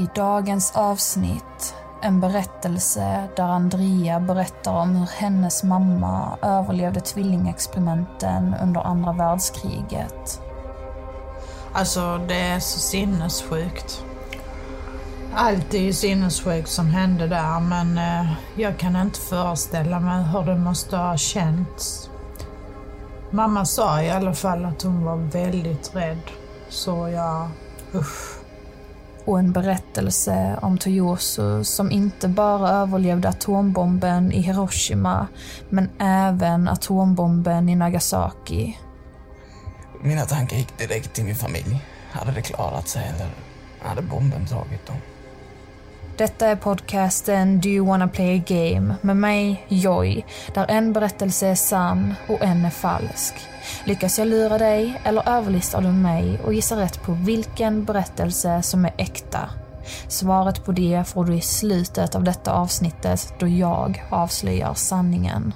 I dagens avsnitt en berättelse där Andrea berättar om hur hennes mamma överlevde tvillingexperimenten under andra världskriget. Alltså det är så sinnessjukt. Allt är ju sinnessjukt som hände där men eh, jag kan inte föreställa mig hur det måste ha känts. Mamma sa i alla fall att hon var väldigt rädd. Så jag, usch. Och en berättelse om Toyosu som inte bara överlevde atombomben i Hiroshima men även atombomben i Nagasaki. Mina tankar gick direkt till min familj. Hade det klarat sig eller hade bomben tagit dem? Detta är podcasten Do you wanna play a game med mig, Joy, där en berättelse är sann och en är falsk. Lyckas jag lura dig eller överlistar du mig och gissar rätt på vilken berättelse som är äkta? Svaret på det får du i slutet av detta avsnittet då jag avslöjar sanningen.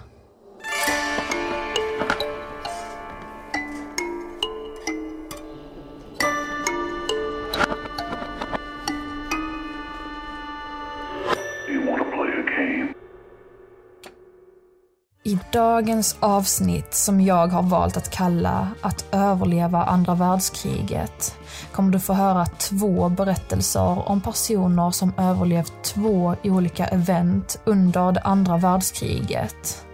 Dagens avsnitt som jag har valt att kalla Att överleva andra världskriget kommer du få höra två berättelser om personer som överlevt två olika event under det andra världskriget.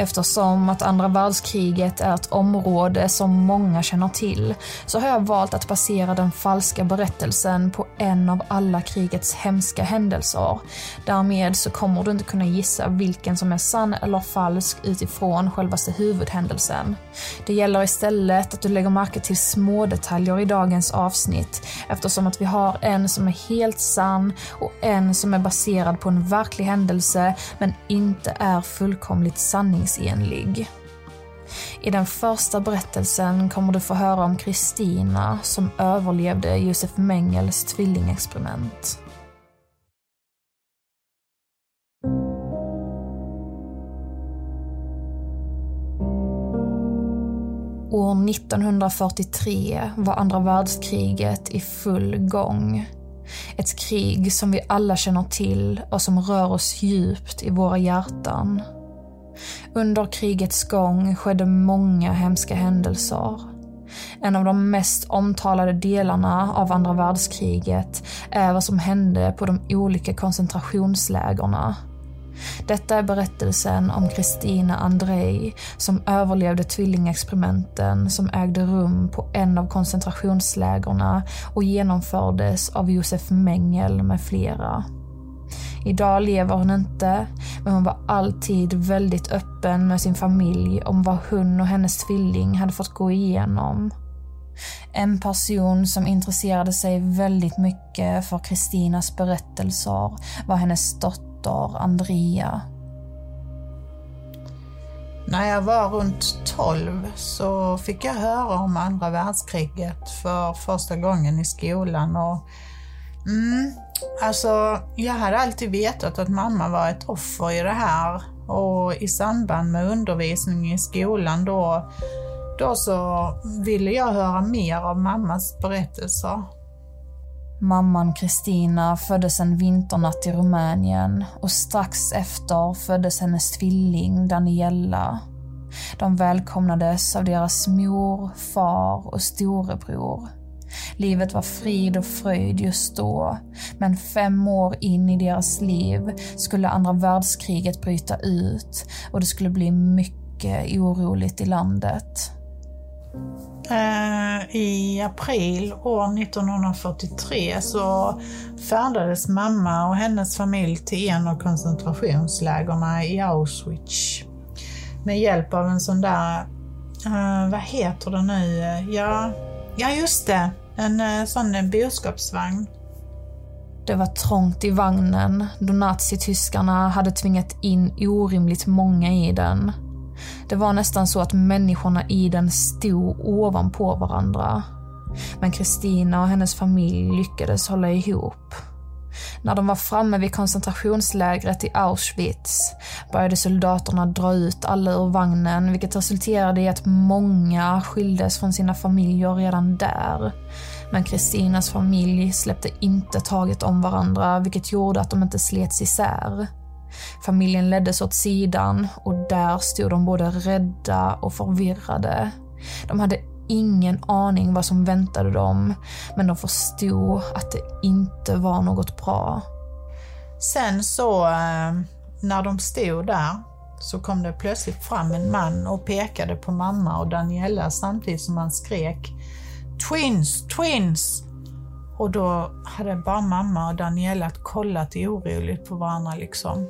Eftersom att andra världskriget är ett område som många känner till så har jag valt att basera den falska berättelsen på en av alla krigets hemska händelser. Därmed så kommer du inte kunna gissa vilken som är sann eller falsk utifrån självaste huvudhändelsen. Det gäller istället att du lägger märke till små detaljer i dagens avsnitt eftersom att vi har en som är helt sann och en som är baserad på en verklig händelse men inte är fullkomligt sanningsenlig sanningsenlig. I den första berättelsen kommer du få höra om Kristina som överlevde Josef Mengels tvillingexperiment. År 1943 var andra världskriget i full gång. Ett krig som vi alla känner till och som rör oss djupt i våra hjärtan. Under krigets gång skedde många hemska händelser. En av de mest omtalade delarna av andra världskriget är vad som hände på de olika koncentrationslägerna. Detta är berättelsen om Kristina Andrei som överlevde tvillingexperimenten som ägde rum på en av koncentrationslägerna och genomfördes av Josef Mengel med flera. Idag lever hon inte, men hon var alltid väldigt öppen med sin familj om vad hon och hennes tvilling hade fått gå igenom. En person som intresserade sig väldigt mycket för Kristinas berättelser var hennes dotter Andrea. När jag var runt 12 så fick jag höra om andra världskriget för första gången i skolan och mm, Alltså, jag hade alltid vetat att mamma var ett offer i det här och i samband med undervisning i skolan då, då så ville jag höra mer av mammas berättelser. Mamman Kristina föddes en vinternatt i Rumänien och strax efter föddes hennes tvilling Daniella. De välkomnades av deras mor, far och storebror. Livet var frid och fröjd just då, men fem år in i deras liv skulle andra världskriget bryta ut och det skulle bli mycket oroligt i landet. Eh, I april år 1943 så färdades mamma och hennes familj till en av koncentrationslägren i Auschwitz. Med hjälp av en sån där, eh, vad heter det nu, ja, ja just det, en eh, sån sån boskapsvagn. Det var trångt i vagnen då nazityskarna hade tvingat in orimligt många i den. Det var nästan så att människorna i den stod ovanpå varandra. Men Kristina och hennes familj lyckades hålla ihop. När de var framme vid koncentrationslägret i Auschwitz började soldaterna dra ut alla ur vagnen vilket resulterade i att många skildes från sina familjer redan där. Men Kristinas familj släppte inte taget om varandra vilket gjorde att de inte slets isär. Familjen leddes åt sidan och där stod de både rädda och förvirrade. De hade ingen aning vad som väntade dem, men de förstod att det inte var något bra. Sen så, eh, när de stod där, så kom det plötsligt fram en man och pekade på mamma och Daniela samtidigt som han skrek Twins, twins! Och då hade bara mamma och Daniela kollat oroligt på varandra liksom.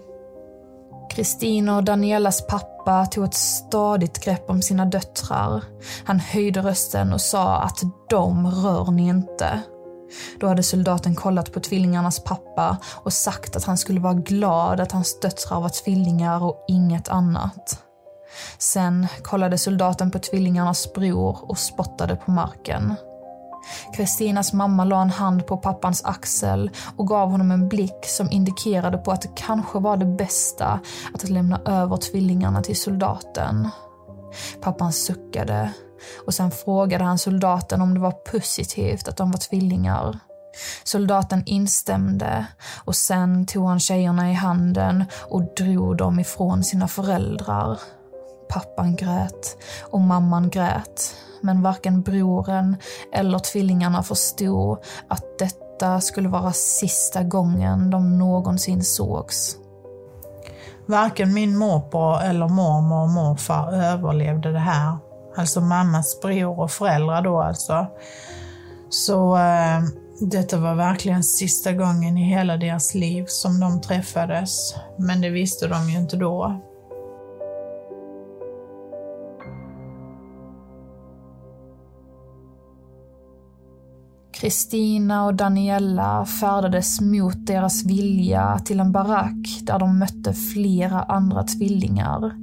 Kristina och Danielas pappa tog ett stadigt grepp om sina döttrar. Han höjde rösten och sa att de rör ni inte. Då hade soldaten kollat på tvillingarnas pappa och sagt att han skulle vara glad att hans döttrar var tvillingar och inget annat. Sen kollade soldaten på tvillingarnas bror och spottade på marken. Kristinas mamma la en hand på pappans axel och gav honom en blick som indikerade på att det kanske var det bästa att lämna över tvillingarna till soldaten. Pappan suckade och sen frågade han soldaten om det var positivt att de var tvillingar. Soldaten instämde och sen tog han tjejerna i handen och drog dem ifrån sina föräldrar. Pappan grät och mamman grät men varken broren eller tvillingarna förstod att detta skulle vara sista gången de någonsin sågs. Varken min morbror eller mormor och morfar överlevde det här. Alltså mammas bror och föräldrar då alltså. Så eh, detta var verkligen sista gången i hela deras liv som de träffades. Men det visste de ju inte då. Kristina och Daniela färdades mot deras vilja till en barack där de mötte flera andra tvillingar.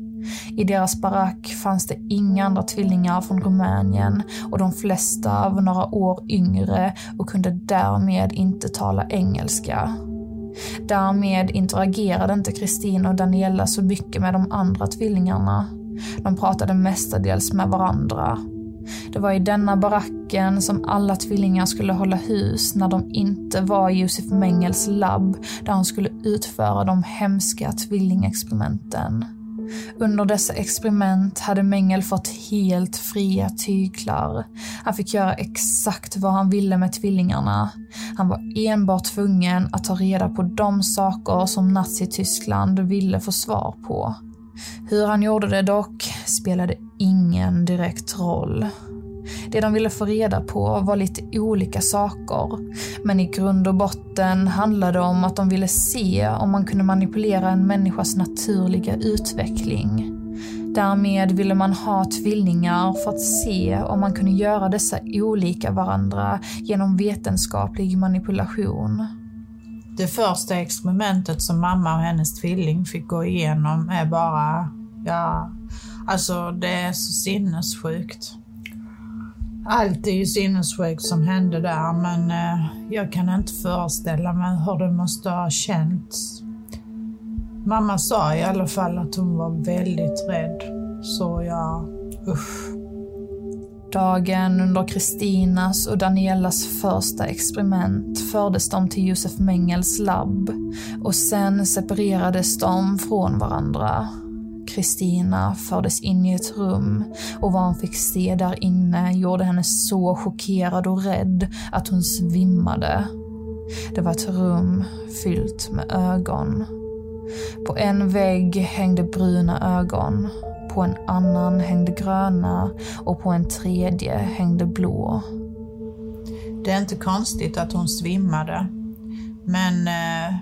I deras barack fanns det inga andra tvillingar från Rumänien och de flesta var några år yngre och kunde därmed inte tala engelska. Därmed interagerade inte Kristina och Daniela så mycket med de andra tvillingarna. De pratade mestadels med varandra det var i denna baracken som alla tvillingar skulle hålla hus när de inte var i Josef Mengels labb där han skulle utföra de hemska tvillingexperimenten. Under dessa experiment hade Mengel fått helt fria tyglar. Han fick göra exakt vad han ville med tvillingarna. Han var enbart tvungen att ta reda på de saker som Nazityskland ville få svar på. Hur han gjorde det dock spelade ingen direkt roll. Det de ville få reda på var lite olika saker, men i grund och botten handlade det om att de ville se om man kunde manipulera en människas naturliga utveckling. Därmed ville man ha tvillingar för att se om man kunde göra dessa olika varandra genom vetenskaplig manipulation. Det första experimentet som mamma och hennes tvilling fick gå igenom är bara, ja, alltså det är så sinnessjukt. Allt är ju sinnessjukt som hände där, men eh, jag kan inte föreställa mig hur det måste ha känts. Mamma sa i alla fall att hon var väldigt rädd, så ja, usch. Dagen under Kristinas och Danielas första experiment fördes de till Josef Mengels labb och sen separerades de från varandra. Kristina fördes in i ett rum och vad hon fick se där inne gjorde henne så chockerad och rädd att hon svimmade. Det var ett rum fyllt med ögon. På en vägg hängde bruna ögon, på en annan hängde gröna och på en tredje hängde blå. Det är inte konstigt att hon svimmade, men eh,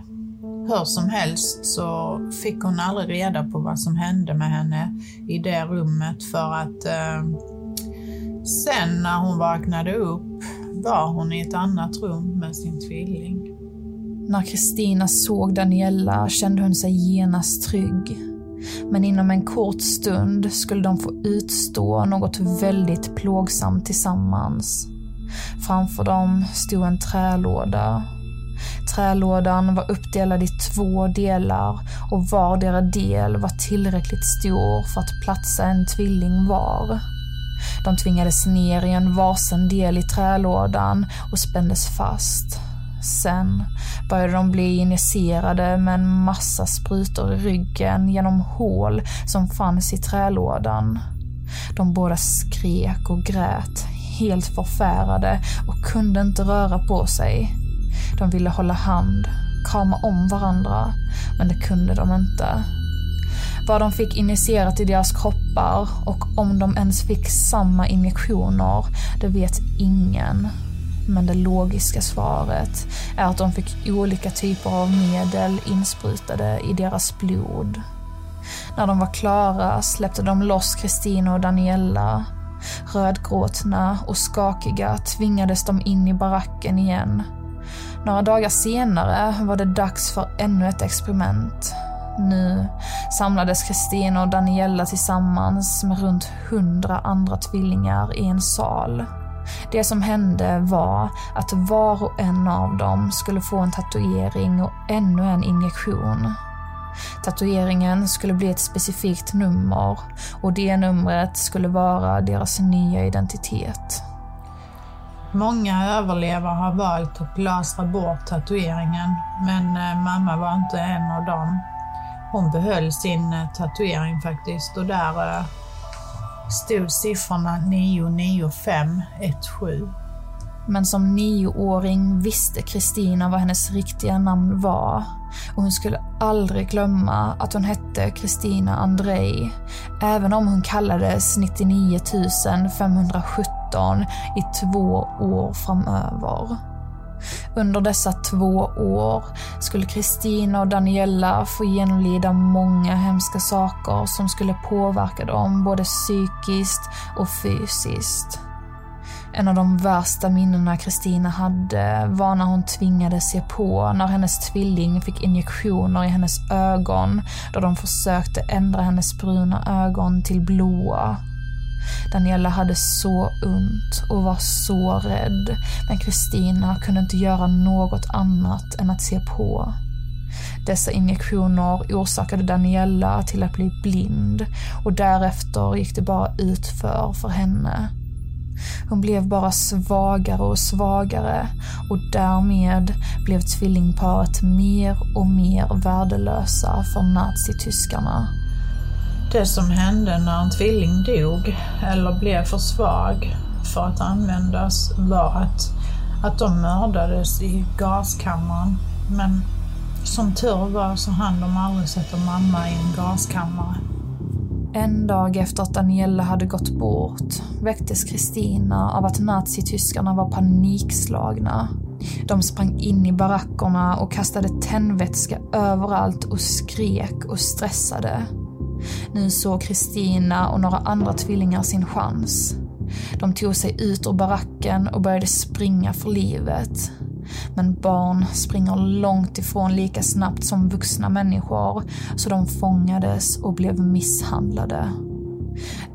hur som helst så fick hon aldrig reda på vad som hände med henne i det rummet för att eh, sen när hon vaknade upp var hon i ett annat rum med sin tvilling. När Kristina såg Daniela kände hon sig genast trygg. Men inom en kort stund skulle de få utstå något väldigt plågsamt tillsammans. Framför dem stod en trälåda trälådan var uppdelad i två delar och vardera del var tillräckligt stor för att platsa en tvilling var. De tvingades ner i en varsin del i trälådan och spändes fast. Sen började de bli injicerade med en massa sprutor i ryggen genom hål som fanns i trälådan. De båda skrek och grät, helt förfärade och kunde inte röra på sig. De ville hålla hand, krama om varandra, men det kunde de inte. Vad de fick injicerat i deras kroppar och om de ens fick samma injektioner, det vet ingen. Men det logiska svaret är att de fick olika typer av medel insprutade i deras blod. När de var klara släppte de loss Kristina och Daniela. Rödgråtna och skakiga tvingades de in i baracken igen. Några dagar senare var det dags för ännu ett experiment. Nu samlades Kristina och Daniella tillsammans med runt hundra andra tvillingar i en sal. Det som hände var att var och en av dem skulle få en tatuering och ännu en injektion. Tatueringen skulle bli ett specifikt nummer och det numret skulle vara deras nya identitet. Många överlevare har valt att lasra bort tatueringen, men eh, mamma var inte en av dem. Hon behöll sin eh, tatuering faktiskt och där eh, stod siffrorna 99517. Men som nioåring visste Kristina vad hennes riktiga namn var och hon skulle aldrig glömma att hon hette Kristina Andrei, även om hon kallades 99 517 i två år framöver. Under dessa två år skulle Kristina och Daniela få genomlida många hemska saker som skulle påverka dem både psykiskt och fysiskt. En av de värsta minnena Kristina hade var när hon tvingades se på när hennes tvilling fick injektioner i hennes ögon då de försökte ändra hennes bruna ögon till blåa. Daniela hade så ont och var så rädd, men Kristina kunde inte göra något annat än att se på. Dessa injektioner orsakade Daniela till att bli blind och därefter gick det bara utför för henne. Hon blev bara svagare och svagare och därmed blev tvillingparet mer och mer värdelösa för nazityskarna. Det som hände när en tvilling dog eller blev för svag för att användas var att, att de mördades i gaskammaren. Men som tur var så hann de aldrig sätta mamma i en gaskammare. En dag efter att Daniela hade gått bort väcktes Kristina av att nazityskarna var panikslagna. De sprang in i barackerna och kastade tändvätska överallt och skrek och stressade. Nu såg Kristina och några andra tvillingar sin chans. De tog sig ut ur baracken och började springa för livet. Men barn springer långt ifrån lika snabbt som vuxna människor, så de fångades och blev misshandlade.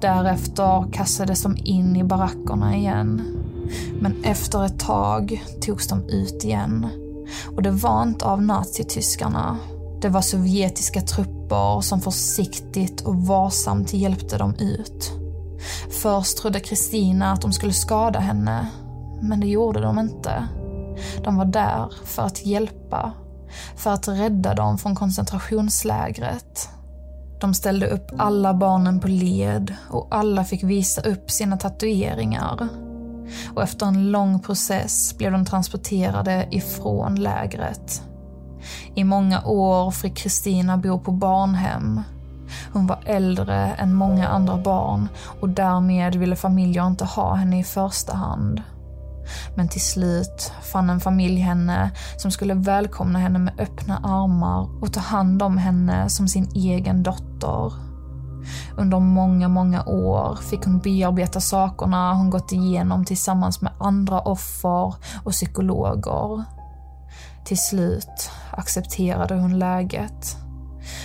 Därefter kastades de in i barackerna igen. Men efter ett tag togs de ut igen. Och det var inte av nazityskarna. Det var sovjetiska trupper som försiktigt och varsamt hjälpte dem ut. Först trodde Kristina att de skulle skada henne, men det gjorde de inte. De var där för att hjälpa, för att rädda dem från koncentrationslägret. De ställde upp alla barnen på led och alla fick visa upp sina tatueringar. Och efter en lång process blev de transporterade ifrån lägret. I många år fick Kristina bo på barnhem. Hon var äldre än många andra barn och därmed ville familjer inte ha henne i första hand. Men till slut fann en familj henne som skulle välkomna henne med öppna armar och ta hand om henne som sin egen dotter. Under många, många år fick hon bearbeta sakerna hon gått igenom tillsammans med andra offer och psykologer. Till slut accepterade hon läget.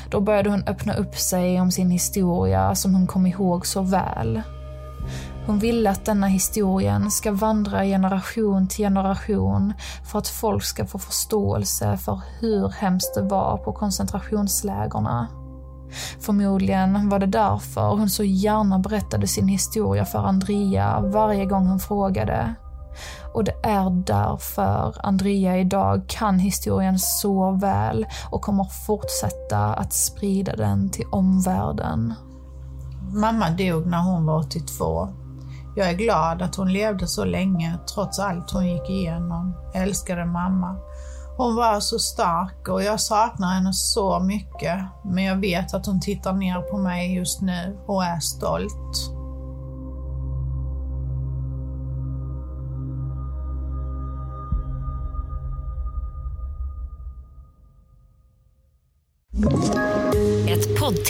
Då började hon öppna upp sig om sin historia som hon kom ihåg så väl. Hon ville att denna historien ska vandra generation till generation för att folk ska få förståelse för hur hemskt det var på koncentrationslägerna. Förmodligen var det därför hon så gärna berättade sin historia för Andrea varje gång hon frågade. Och det är därför Andrea idag kan historien så väl och kommer fortsätta att sprida den till omvärlden. Mamma dog när hon var 82. Jag är glad att hon levde så länge trots allt hon gick igenom. Jag älskade mamma. Hon var så stark och jag saknar henne så mycket. Men jag vet att hon tittar ner på mig just nu och är stolt.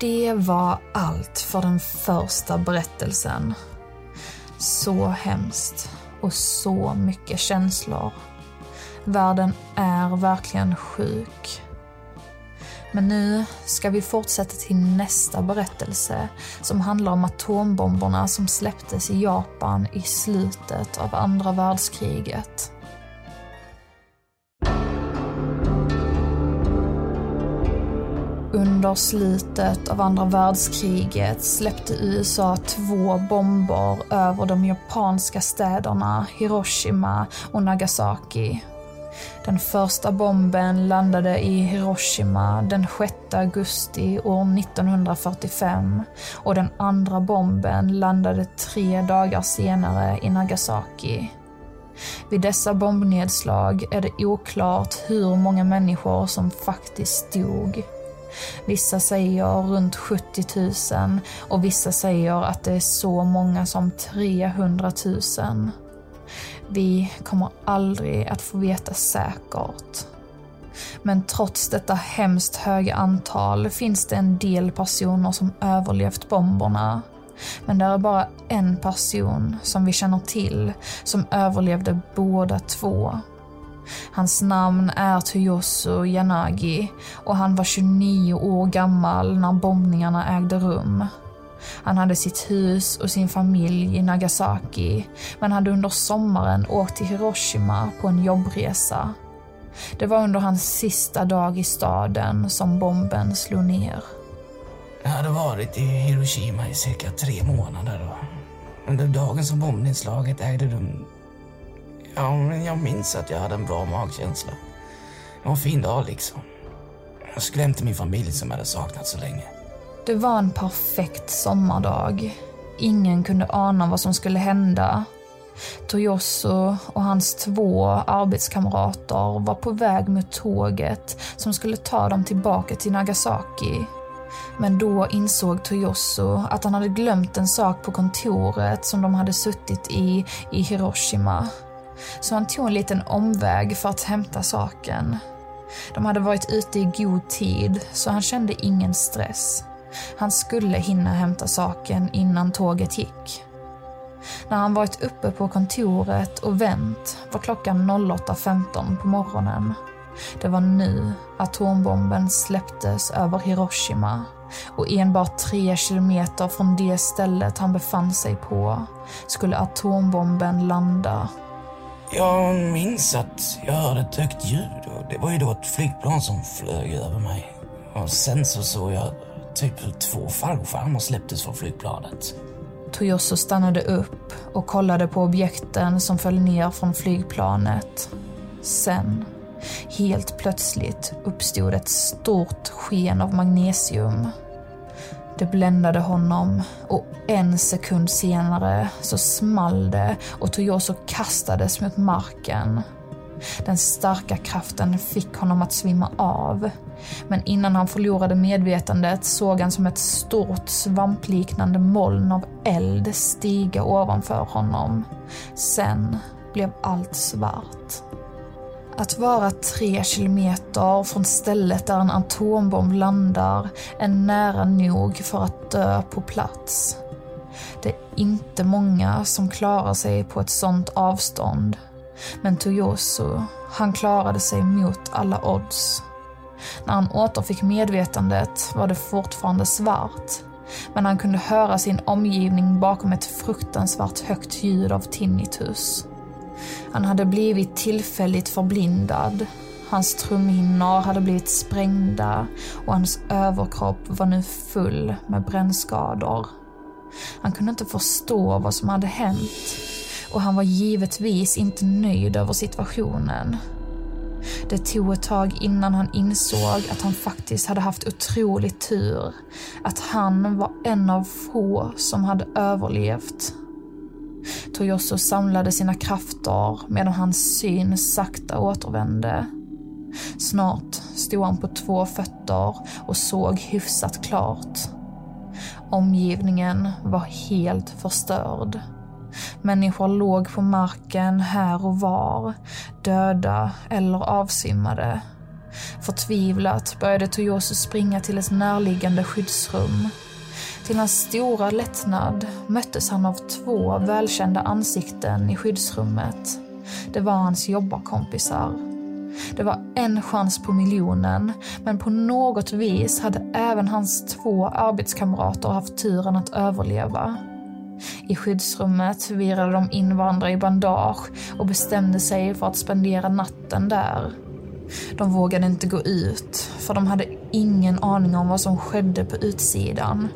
Det var allt för den första berättelsen. Så hemskt och så mycket känslor. Världen är verkligen sjuk. Men nu ska vi fortsätta till nästa berättelse som handlar om atombomberna som släpptes i Japan i slutet av andra världskriget. Under slutet av andra världskriget släppte USA två bomber över de japanska städerna Hiroshima och Nagasaki. Den första bomben landade i Hiroshima den 6 augusti år 1945 och den andra bomben landade tre dagar senare i Nagasaki. Vid dessa bombnedslag är det oklart hur många människor som faktiskt dog. Vissa säger runt 70 000 och vissa säger att det är så många som 300 000. Vi kommer aldrig att få veta säkert. Men trots detta hemskt höga antal finns det en del personer som överlevt bomberna. Men det är bara en person som vi känner till som överlevde båda två. Hans namn är Toyosu Yanagi och han var 29 år gammal när bombningarna ägde rum. Han hade sitt hus och sin familj i Nagasaki, men hade under sommaren åkt till Hiroshima på en jobbresa. Det var under hans sista dag i staden som bomben slog ner. Jag hade varit i Hiroshima i cirka tre månader och under dagen som bombnedslaget ägde rum Ja, men jag minns att jag hade en bra magkänsla. Det var en fin dag liksom. Jag skulle hem till min familj som jag hade saknat så länge. Det var en perfekt sommardag. Ingen kunde ana vad som skulle hända. Toyosu och hans två arbetskamrater var på väg mot tåget som skulle ta dem tillbaka till Nagasaki. Men då insåg Toyosu att han hade glömt en sak på kontoret som de hade suttit i i Hiroshima. Så han tog en liten omväg för att hämta saken. De hade varit ute i god tid, så han kände ingen stress. Han skulle hinna hämta saken innan tåget gick. När han varit uppe på kontoret och vänt var klockan 08.15 på morgonen. Det var nu atombomben släpptes över Hiroshima och enbart tre kilometer från det stället han befann sig på skulle atombomben landa. Jag minns att jag hörde ett högt ljud och det var ju då ett flygplan som flög över mig. Och sen så såg jag typ hur två fallskärmar släpptes från flygplanet. Toyoso stannade upp och kollade på objekten som föll ner från flygplanet. Sen, helt plötsligt, uppstod ett stort sken av magnesium. Det bländade honom och en sekund senare så small det och Toyoso kastades mot marken. Den starka kraften fick honom att svimma av. Men innan han förlorade medvetandet såg han som ett stort svampliknande moln av eld stiga ovanför honom. Sen blev allt svart. Att vara tre kilometer från stället där en atombomb landar är nära nog för att dö på plats. Det är inte många som klarar sig på ett sånt avstånd. Men Toyosu, han klarade sig mot alla odds. När han återfick medvetandet var det fortfarande svart. Men han kunde höra sin omgivning bakom ett fruktansvärt högt ljud av tinnitus. Han hade blivit tillfälligt förblindad. Hans trumhinnor hade blivit sprängda och hans överkropp var nu full med brännskador. Han kunde inte förstå vad som hade hänt och han var givetvis inte nöjd över situationen. Det tog ett tag innan han insåg att han faktiskt hade haft otrolig tur. Att han var en av få som hade överlevt. Toyosu samlade sina krafter medan hans syn sakta återvände. Snart stod han på två fötter och såg hyfsat klart. Omgivningen var helt förstörd. Människor låg på marken här och var, döda eller avsvimmade. Förtvivlat började Toyosu springa till ett närliggande skyddsrum. Till hans stora lättnad möttes han av två välkända ansikten i skyddsrummet. Det var hans jobbarkompisar. Det var en chans på miljonen, men på något vis hade även hans två arbetskamrater haft turen att överleva. I skyddsrummet virade de in varandra i bandage och bestämde sig för att spendera natten där. De vågade inte gå ut, för de hade ingen aning om vad som skedde på utsidan.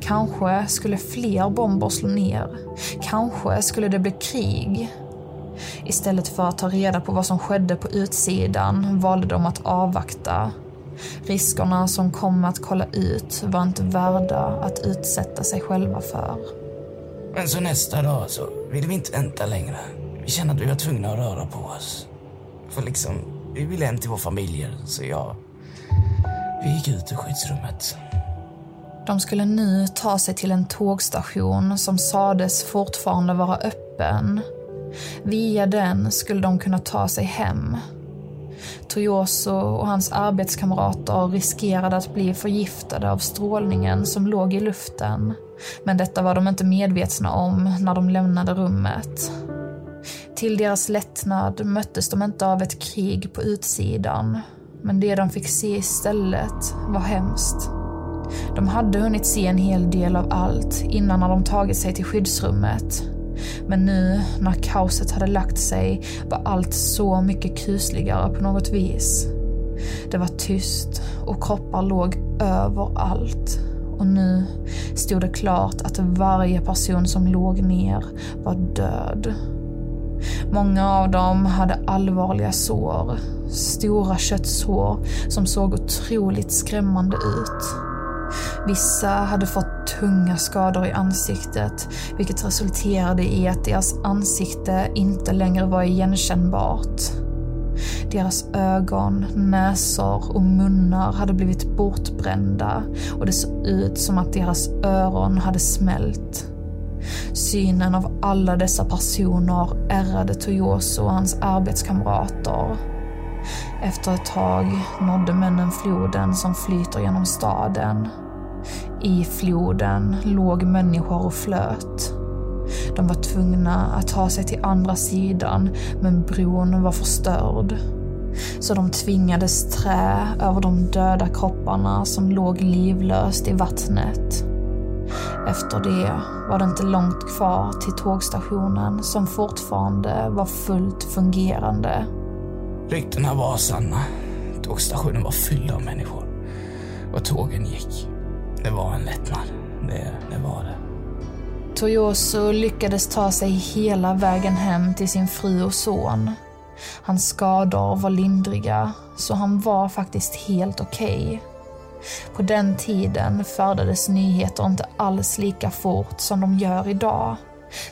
Kanske skulle fler bomber slå ner. Kanske skulle det bli krig. Istället för att ta reda på vad som skedde på utsidan valde de att avvakta. Riskerna som kom att kolla ut var inte värda att utsätta sig själva för. Men så nästa dag så ville vi inte vänta längre. Vi kände att vi var tvungna att röra på oss. För liksom, vi ville hem till våra familjer, så jag... Vi gick ut ur skyddsrummet. De skulle nu ta sig till en tågstation som sades fortfarande vara öppen. Via den skulle de kunna ta sig hem. Toyoso och hans arbetskamrater riskerade att bli förgiftade av strålningen som låg i luften. Men detta var de inte medvetna om när de lämnade rummet. Till deras lättnad möttes de inte av ett krig på utsidan. Men det de fick se istället var hemskt. De hade hunnit se en hel del av allt innan när de tagit sig till skyddsrummet. Men nu, när kaoset hade lagt sig, var allt så mycket kusligare på något vis. Det var tyst och kroppar låg överallt. Och nu stod det klart att varje person som låg ner var död. Många av dem hade allvarliga sår. Stora köttsår som såg otroligt skrämmande ut. Vissa hade fått tunga skador i ansiktet, vilket resulterade i att deras ansikte inte längre var igenkännbart. Deras ögon, näsor och munnar hade blivit bortbrända och det såg ut som att deras öron hade smält. Synen av alla dessa personer ärrade Toyoso och hans arbetskamrater. Efter ett tag nådde männen floden som flyter genom staden. I floden låg människor och flöt. De var tvungna att ta sig till andra sidan, men bron var förstörd. Så de tvingades trä över de döda kropparna som låg livlöst i vattnet. Efter det var det inte långt kvar till tågstationen som fortfarande var fullt fungerande. Ryktena var sanna. Tågstationen var fylld av människor. Och tågen gick. Det var en lättnad. Det, det var det. Toyoso lyckades ta sig hela vägen hem till sin fru och son. Hans skador var lindriga, så han var faktiskt helt okej. Okay. På den tiden färdades nyheter inte alls lika fort som de gör idag.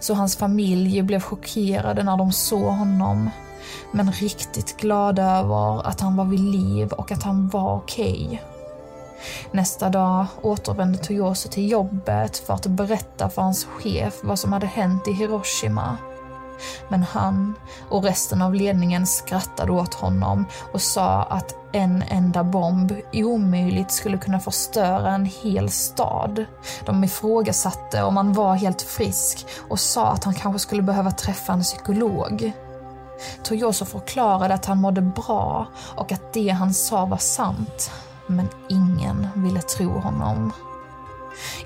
Så hans familj blev chockerade när de såg honom. Men riktigt glada över att han var vid liv och att han var okej. Okay. Nästa dag återvände Toyosu till jobbet för att berätta för hans chef vad som hade hänt i Hiroshima. Men han och resten av ledningen skrattade åt honom och sa att en enda bomb omöjligt skulle kunna förstöra en hel stad. De ifrågasatte om han var helt frisk och sa att han kanske skulle behöva träffa en psykolog. Toyoso förklarade att han mådde bra och att det han sa var sant. Men ingen ville tro honom.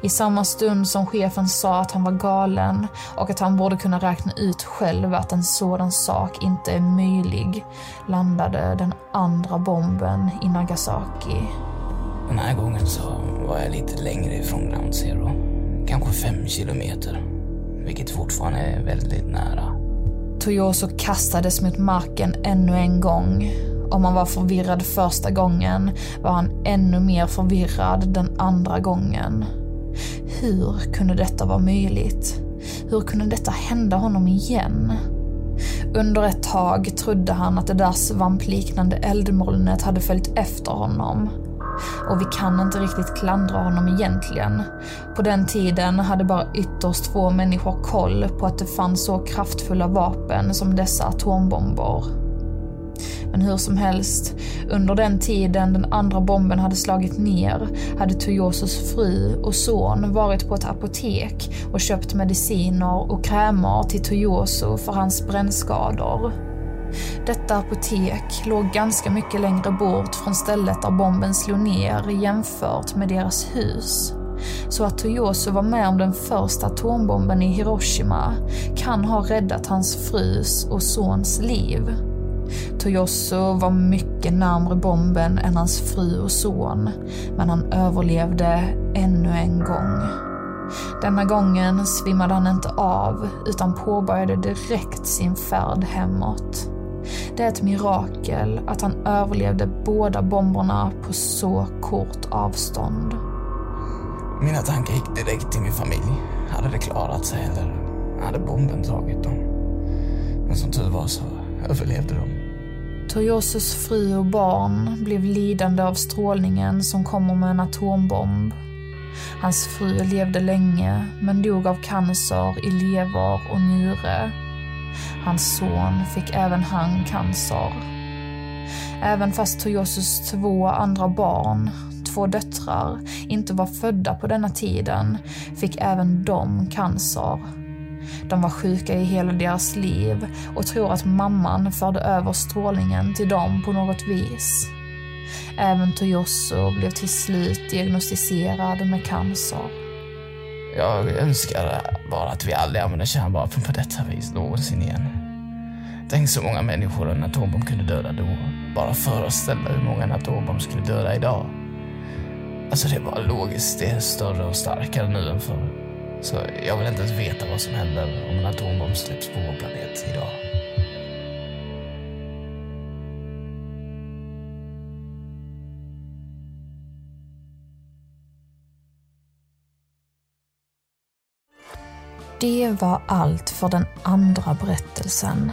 I samma stund som chefen sa att han var galen och att han borde kunna räkna ut själv att en sådan sak inte är möjlig, landade den andra bomben i Nagasaki. Den här gången så var jag lite längre ifrån Ground Zero. Kanske fem kilometer. Vilket fortfarande är väldigt nära. Toyoso kastades mot marken ännu en gång. Om han var förvirrad första gången var han ännu mer förvirrad den andra gången. Hur kunde detta vara möjligt? Hur kunde detta hända honom igen? Under ett tag trodde han att det där svampliknande eldmolnet hade följt efter honom. Och vi kan inte riktigt klandra honom egentligen. På den tiden hade bara ytterst få människor koll på att det fanns så kraftfulla vapen som dessa atombomber. Men hur som helst, under den tiden den andra bomben hade slagit ner hade Toyosos fru och son varit på ett apotek och köpt mediciner och krämer till Toyoso för hans brännskador. Detta apotek låg ganska mycket längre bort från stället där bomben slog ner jämfört med deras hus. Så att Toyoso var med om den första atombomben i Hiroshima kan ha räddat hans frus och sons liv. Toyoso var mycket närmre bomben än hans fru och son, men han överlevde ännu en gång. Denna gången svimmade han inte av, utan påbörjade direkt sin färd hemåt. Det är ett mirakel att han överlevde båda bomberna på så kort avstånd. Mina tankar gick direkt till min familj. Hade det klarat sig eller hade bomben tagit dem? Men som tur var så överlevde de. Toyosos fru och barn blev lidande av strålningen som kommer med en atombomb. Hans fru levde länge, men dog av cancer i lever och njure. Hans son fick även han cancer. Även fast Toyosos två andra barn, två döttrar, inte var födda på denna tiden, fick även de cancer de var sjuka i hela deras liv och tror att mamman förde över strålningen till dem på något vis. Även Toyoso blev till slut diagnostiserad med cancer. Jag önskar bara att vi aldrig använder kärnvapen på detta vis någonsin igen. Tänk så många människor en atombomb kunde döda då. Bara föreställa hur många en atombomb skulle döda idag. Alltså det är bara logiskt, det är större och starkare nu än förr. Så jag vill inte ens veta vad som händer om en atombomb släpps på vår planet idag. Det var allt för den andra berättelsen.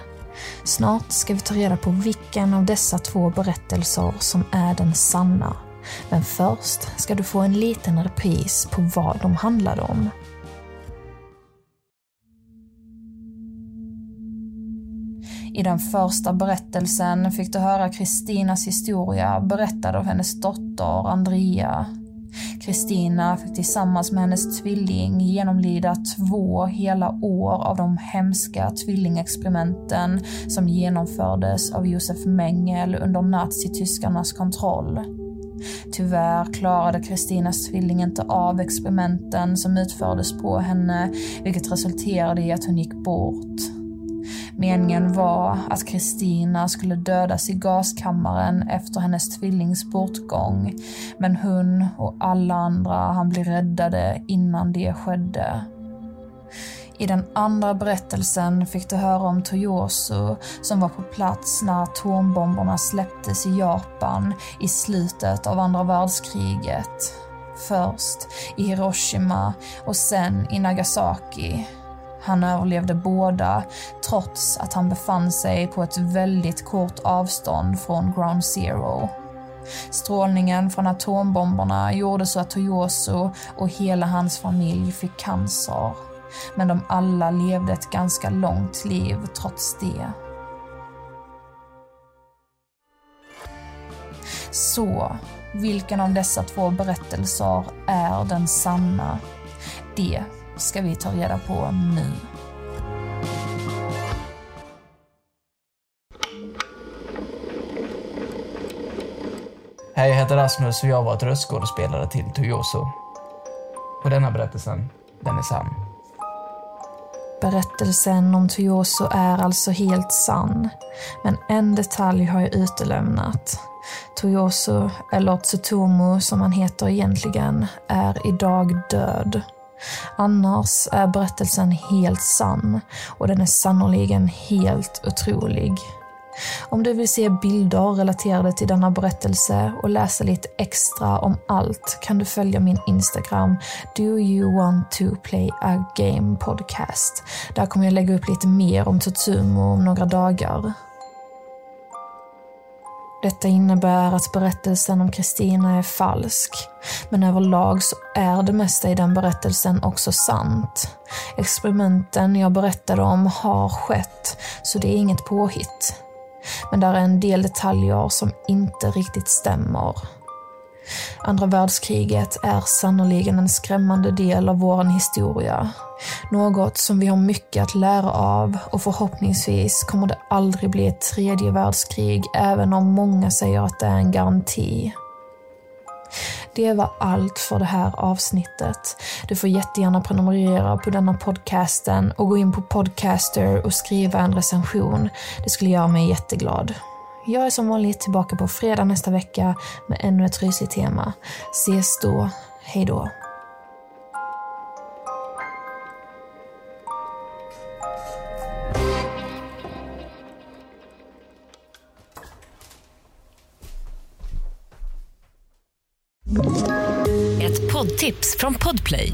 Snart ska vi ta reda på vilken av dessa två berättelser som är den sanna. Men först ska du få en liten repris på vad de handlade om. I den första berättelsen fick du höra Kristinas historia berättad av hennes dotter Andrea. Kristina fick tillsammans med hennes tvilling genomlida två hela år av de hemska tvillingexperimenten som genomfördes av Josef Mengel under nazityskarnas kontroll. Tyvärr klarade Kristinas tvilling inte av experimenten som utfördes på henne, vilket resulterade i att hon gick bort. Meningen var att Kristina skulle dödas i gaskammaren efter hennes tvillings bortgång, men hon och alla andra han bli räddade innan det skedde. I den andra berättelsen fick du höra om Toyosu som var på plats när atombomberna släpptes i Japan i slutet av andra världskriget. Först i Hiroshima och sen i Nagasaki. Han överlevde båda trots att han befann sig på ett väldigt kort avstånd från Ground Zero. Strålningen från atombomberna gjorde så att Toyoso och hela hans familj fick cancer. Men de alla levde ett ganska långt liv trots det. Så, vilken av dessa två berättelser är den sanna? Det ska vi ta reda på nu. Hej, jag heter Rasmus och jag har varit röstskådespelare till Toyoso. Och denna berättelsen, den är sann. Berättelsen om Toyoso är alltså helt sann, men en detalj har jag utelämnat. Toyoso, eller Tsutomu som han heter egentligen, är idag död. Annars är berättelsen helt sann och den är sannoliken helt otrolig. Om du vill se bilder relaterade till denna berättelse och läsa lite extra om allt kan du följa min Instagram Do you want to play a game podcast. Där kommer jag lägga upp lite mer om Tutsumo om några dagar. Detta innebär att berättelsen om Kristina är falsk. Men överlag så är det mesta i den berättelsen också sant. Experimenten jag berättade om har skett, så det är inget påhitt. Men där är en del detaljer som inte riktigt stämmer. Andra världskriget är sannoliken en skrämmande del av vår historia. Något som vi har mycket att lära av och förhoppningsvis kommer det aldrig bli ett tredje världskrig även om många säger att det är en garanti. Det var allt för det här avsnittet. Du får jättegärna prenumerera på denna podcasten och gå in på Podcaster och skriva en recension. Det skulle göra mig jätteglad. Jag är som vanligt tillbaka på fredag nästa vecka med ännu ett rysigt tema. Ses då. Hej då. Ett poddtips från Podplay.